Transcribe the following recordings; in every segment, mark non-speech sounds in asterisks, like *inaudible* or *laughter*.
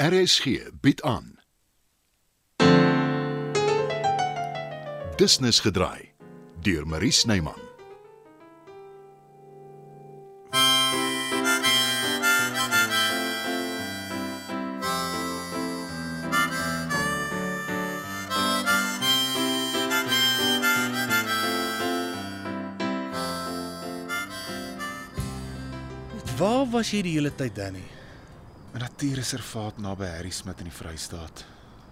RSG bied aan. Business gedraai deur Marie Snyman. Waar was jy die hele tyd, Danny? 'n Natuurreservaat naby Harry Smit in die Vrystaat,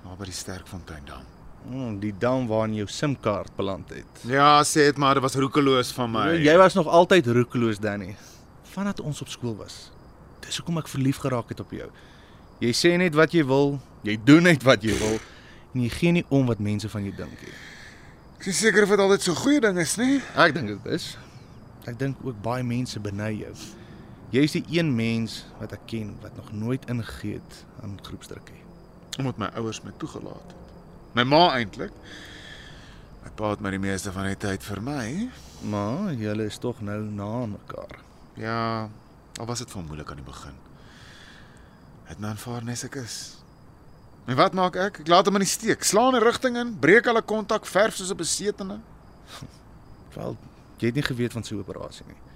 naby die Sterkfontein dam. Hmm, die dam waarin jou SIM-kaart beland het. Ja, sê dit maar, dit was roekeloos van my. Jy was nog altyd roekeloos, Danny. Vandat ons op skool was. Dis hoekom ek verlief geraak het op jou. Jy sê net wat jy wil, jy doen net wat jy wil en jy gee nie om wat mense van jou dink nie. Ek is seker of dit altyd so goeie ding is, nê? Ek dink dit is. Ek dink ook baie mense beny jou. Jy is die een mens wat ek ken wat nog nooit ingegee het aan groepsdruk nie. Omdat my ouers my toegelaat het. My ma eintlik. My pa het my die meeste van die tyd vir my. Maar julle is tog nou na mekaar. Ja, al was dit van moeilik aan die begin. Het my aanvaar nes ek is. En wat maak ek? Ek laat hom in die steek. Slaan 'n rigting in, breek alle kontak, verf soos 'n besetene. *laughs* Wel, jy het nie geweet van so 'n operasie nie.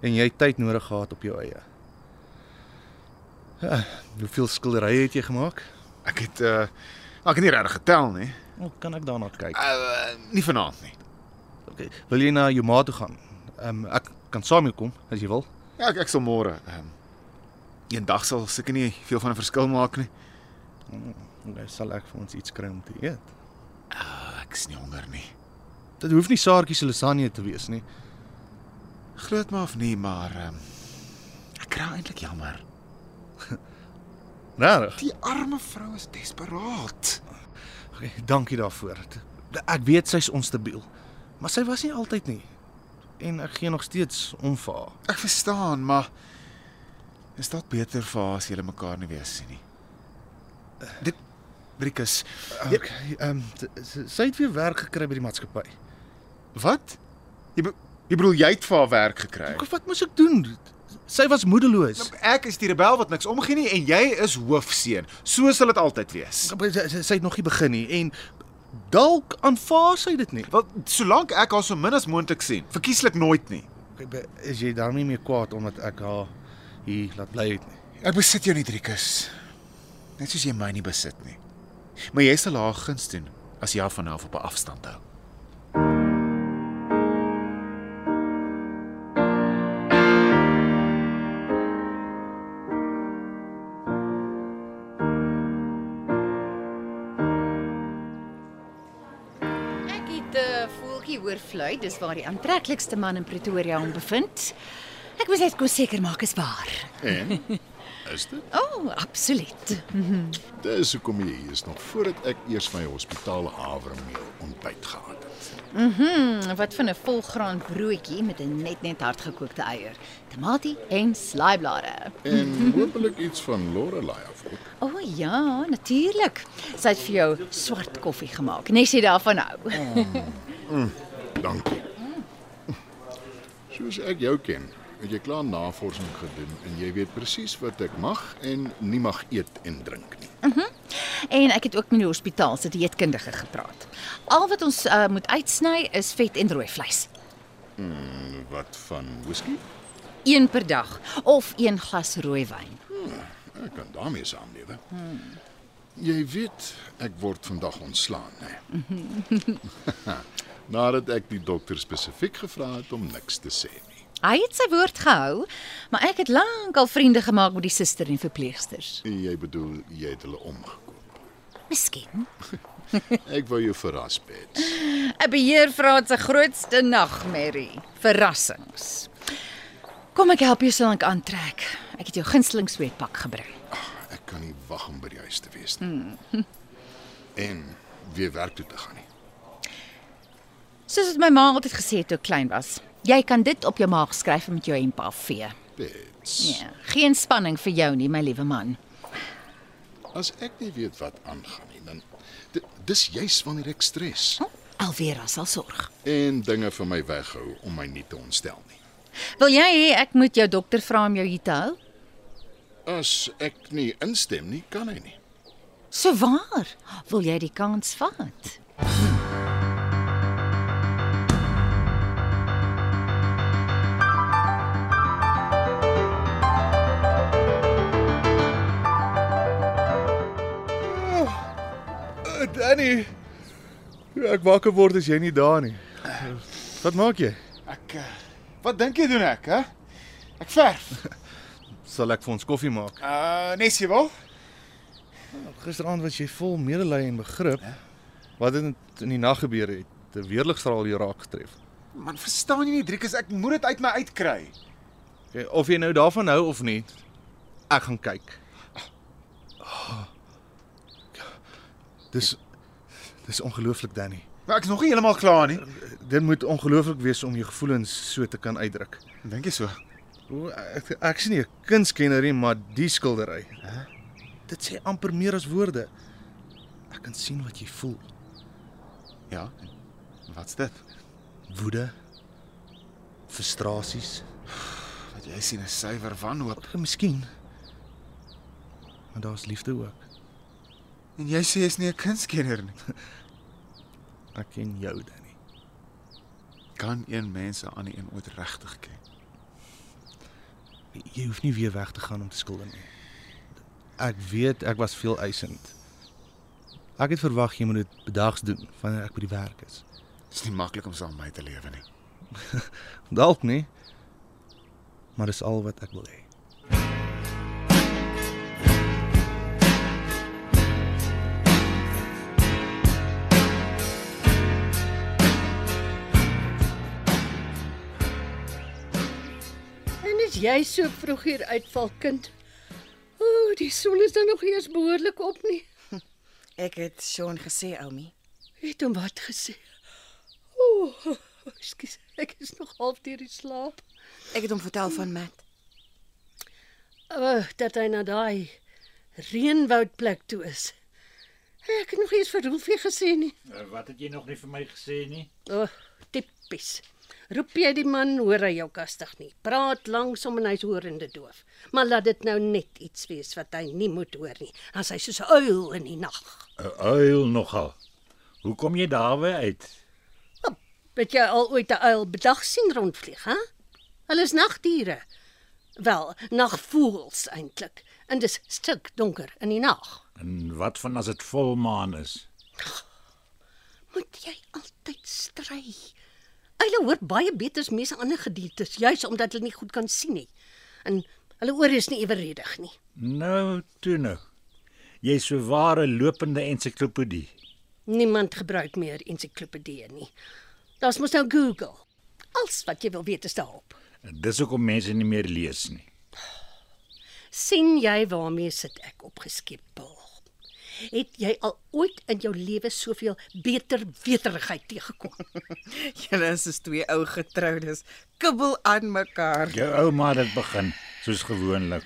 En jy het tyd nodig gehad op jou eie. Ja, hoeveel skilderye het jy gemaak? Ek het uh ek het nie regtig getel nie. Oh, kan ek daarna kyk? Uh nie vanaand nie. Okay. Wil jy na jou ma toe gaan? Ehm um, ek kan saam jou kom as jy wil. Ja, ek, ek sal môre. Ehm um, eendag sal seker nie veel van 'n verskil maak nie. Okay, sal ek vir ons iets kry om te eet. Uh, ek is nie honger nie. Dit hoef nie saartjie se lasagne te wees nie. Groot maar of nie, maar ehm um, ek kry eintlik jammer. Regtig? Die arme vrou is desperaat. Okay, dankie daarvoor. Ek weet sy's onstabiel, maar sy was nie altyd nie. En ek gee nog steeds om vir haar. Ek verstaan, maar is dit beter vir haar as julle mekaar nie weer sien nie? Dit Brikus. Okay, ehm um, sy het weer werk gekry by die maatskappy. Wat? Jy jy bedoel jy het vir haar werk gekry? Ek, wat moes ek doen? Sy was moedeloos. Ek is die rebel wat niks omgee nie en jy is hoofseun. So sal dit altyd wees. Sy, sy, sy het nog nie begin nie en dalk aanvaar sy dit nie. Wel, solank ek haar so min as moontlik sien, verkieslik nooit nie. Is jy daarmee meer kwaad omdat ek haar hier laat bly het nie? Ek besit jou nie, Driekus. Net soos jy my nie besit nie. Maar jy sal haar guns doen as jy haar van haar op 'n afstand hou. Voeltjie hoor fluit, dis waar die aantreklikste man in Pretoria hom bevind. Ek moet net gou seker maak is waar. En is dit? O, *laughs* oh, absoluut. *laughs* Dis hoekom jy hier is nog voordat ek eers my hospitale havermeel ontbyt gehad het. Mhm, wat van 'n volgraan broodjie met 'n net net hardgekookte eier, tamatie en slaaiblare. En *laughs* hopelik iets van Lorelei af ook. O oh, ja, natuurlik. Sy het vir jou swart koffie gemaak. Nes jy daarvan hou. Dankie. Soos ek jou ken, het jy klaar navorsing gedoen en jy weet presies wat ek mag en nie mag eet en drink nie. En ek het ook met die hospitaal se dieetkundige gepraat. Al wat ons uh, moet uitsny is vet en rooi vleis. Wat van whisky? Een per dag of een glas rooi wyn. Ek kan daarmee saamlewe. Jy weet, ek word vandag ontslaan, hè. *laughs* Nadat ek die dokter spesifiek gevra het om niks te sê nie. Hy het sy woord gehou, maar ek het lank al vriende gemaak met die suster en verpleegsters. Jy bedoel jy het hulle omgekoop. Miskien. *laughs* Ek wou jou verras, Bets. 'n Beheervraat se grootste nagmerrie, verrassings. Kom ek help jou so lank aantrek. Ek het jou gunsteling sweetpak gebring. Ek kan nie wag om by die huis te wees nie. *laughs* En weer werk toe te gaan nie. Soos wat my ma altyd gesê het toe ek klein was. Jy kan dit op jou maag skryf en met jou hemp afvee. Bets. Ja, geen spanning vir jou nie, my liewe man. As ek nie weet wat aangaan nie, dan di- dis juis wanneer ek stres Oh, Alvera sal sorg. en dinge vir my weghou om my nie te ontstel nie. Wil jy hê ek moet jou dokter vra om jou hier te hou? As ek nie instem nie, kan hy nie. So waar? Wil jy die kans vat? Danny. Ek wakker word as jy nie daar nie. Wat maak jy? Ek uh, Wat dink jy doen ek, hè? Ek verf. *laughs* Sal ek vir ons koffie maak? Uh, nes jy wil? Gisteraand was jy vol medelee en begrip. Wat het in die nag gebeur het? 'n Weerligstraal jou raak getref. Man, verstaan jy nie, Driekus, ek moet dit uit my uitkry. Okay, of jy nou daarvan hou of nie, ek gaan kyk. Dis dis ongelooflik, Danny. Maar ek's nog nie heeltemal klaar nie. Dit moet ongelooflik wees om jou gevoelens so te kan uitdruk. Dink jy so? O, ek ek is nie 'n kunskenner nie, maar die skildery. Hè? Dit sê amper meer as woorde. Ek kan sien wat jy voel. Ja. Wat's dit? Woede, frustrasies, Wat jy sien is suiwer wanhoop. miskien. Maar daar's liefde ook. En jy sê jy's nie 'n kunskenner nie. *laughs* Ek ken jou, Danny. Kan een mens 'n ander een ooit regtig ken? Jy hoef nie weer weg te gaan om te skilder nie. Ek weet ek was veel eisend. Ek het verwag jy moet dit bedags doen wanneer ek by die werk is. Dit is nie maklik om saam met my te lewe nie. *laughs* Dalk nie. Maar dis al wat ek wil hê. Is jy so vroeg hier uitval kind? Ooh, die son is dan nog eers behoorlik op nie. *laughs* Ek het Sean gesê, Oumi. Het hom wat gesê? Ooh, ekskuus, ek is nog half deur die slaap. Ek het hom vertel van Matt. O, oh, dat hy na daai reënwoudplek toe is. Ek het nog eens vir Rolfie gesê nie. Uh, Wat het jy nog nie vir my gesê nie? O, oh, tipies. Roep jy die man, hoor hy jou kastig nie. Praat langsom en hy's horende doof. Maar laat dit nou net iets wees wat hy nie moet hoor nie. As hy soos 'n uil in die nag. 'n Uil nogal. Hoe kom jy daarby uit? Het jy al ooit 'n uil bedag sien rondvlieg, hè? Hulle is nagdiere. Wel, nagvoëls eintlik. En dis stik donker in die nag. En wat van as dit volmaan is? Moet jy altyd stry. Hulle hoor baie beter as meeste ander gediertes, juis omdat hulle nie goed kan sien nie. En hulle ore is nie eweredig nie. Nou, toe nou. Jy's so ware lopende ensiklopedie. Niemand gebruik meer ensiklopedieë nie. Daar's mos nou Google. Alles wat jy wil weet is daarop. En dis hoekom mense nie meer lees nie. sien jy waarmee sit ek opgeskepel? Het jy al ooit in jou lewe soveel beter weterigheid teëgekom? *laughs* Julle is soos twee ou getroudes, kibbel aan mekaar. Jou ouma het dit begin, soos gewoonlik.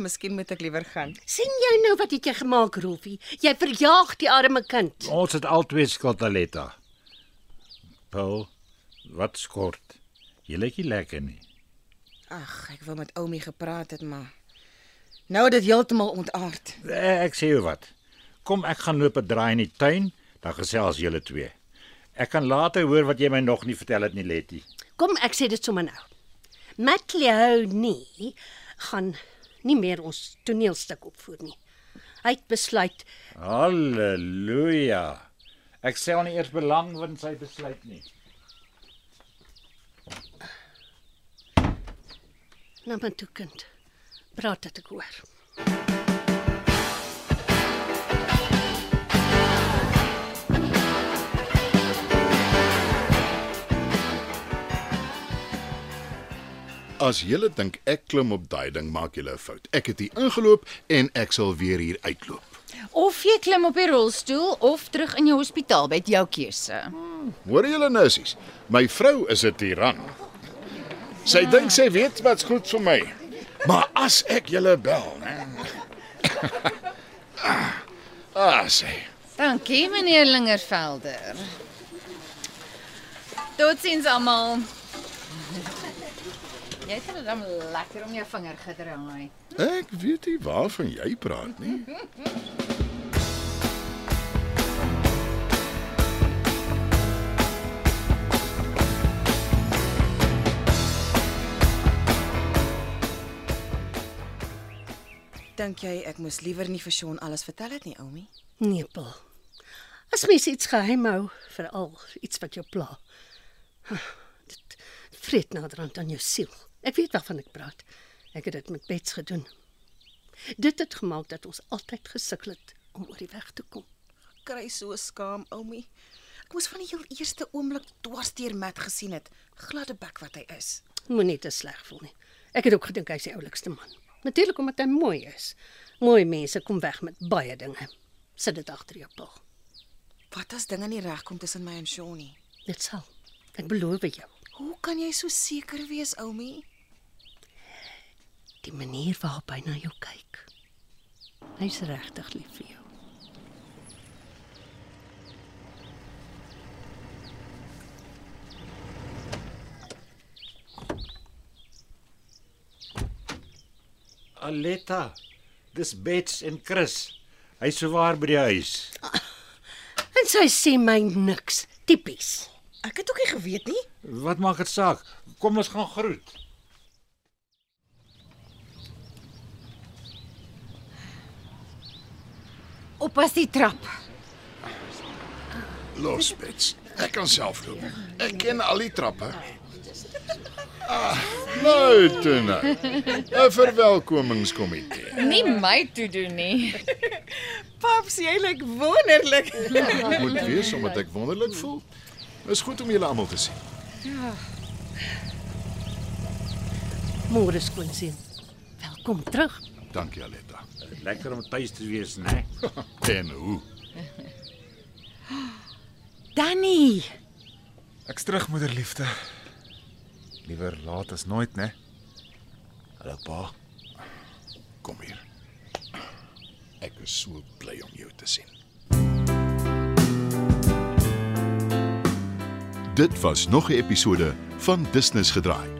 Miskien moet ek liewer gaan. sien jy nou wat het jy gemaak, Rolfie? Jy verjaag die arme kind. Ons het albei skuld Aletta. Paul, wat skort? Jy lyk nie lekker nie. Ag, ek wou met Oumi gepraat het, maar nou het dit heeltemal ontaard. Eh, Ek sê jou wat. Kom ek gaan loop 'n draai in die tuin, dan gesels julle twee. Ek kan later hoor wat jy my nog nie vertel het nie, Letty. Kom, ek sê dit sommer nou. Matleo nie gaan nie meer ons toneelstuk opvoer nie. Hy het besluit Halleluja. Ek stel nie eers belang in sy besluit nie. na my toe kind. Praat dit ek hoor. As julle dink ek klim op daai ding, maak julle 'n fout. Ek het hier ingeloop en ek sal weer hier uitloop. Of jy klim op die rolstoel of terug in jou hospitaal by jou keuse. Hoor julle nousies? My vrou is 'n tiran. Sy dink sy weet wat's goed vir my. Maar as ek julle bel, né? *laughs* ah, sê. Dankie meneer Lingervelder. Totsiens almal. Jy het dit dan lekker om jou vinger gedraai. Ek weet nie waarvan jy praat nie. Dink jy ek moes liewer nie vir Sean alles vertel het nie, Oumi? Nee, Paul. As mens iets geheim hou, veral iets wat jou pla. Dit vreet naderhand aan jou siel. Ek weet waarvan ek praat. Ek het dit met Bets gedoen. Dit het gemaak dat ons altyd gesukkel het om oor die weg te kom. Kry so skaam, Oumi. Ek moes van die heel eerste oomblik dwarsteer Matt gesien het. Gladde bek wat hy is. Moenie te sleg voel nie. Ek het ook gedink hy's die oulikste man. Natuurlik omdat hy mooi is. Mooi mense kom weg met baie dinge. Sit dit agter jou, Paul. Wat as dinge nie regkom tussen my en Sean nie? Dit sal. Ek beloof jou. Hoe kan jy so seker wees, Oumi? Die manier waarop hy na jou kyk. Hy's regtig lief vir jou. Aletta, dis Bets en Chris. Hy's sowaar by die huis. *coughs* En sy sê my niks. Tipies. Ek het ook nie geweet nie. Wat maak dit saak? Kom ons gaan groet. Oppas die trap. Los, Bets. Ek kan self loop. Ek ken al die trappe. Ah, nou, nou. 'n Verwelkomingskomitee. Nie my toe doen nie. Paps, jy lyk wonderlik. Moet wees omdat ek wonderlik voel. Is goed om julle almal te sien. Môre skoonseun. Welkom terug. Dankie, Aletta. Lekker om tuis te wees, né? *laughs* En hoe? *gasps* Danny, Ek's terug, moederliefde. Liewer laat as nooit, né? Hallo pa. Kom hier. Ek is so bly om jou te sien. Dit was nog 'n episode van Business gedraai.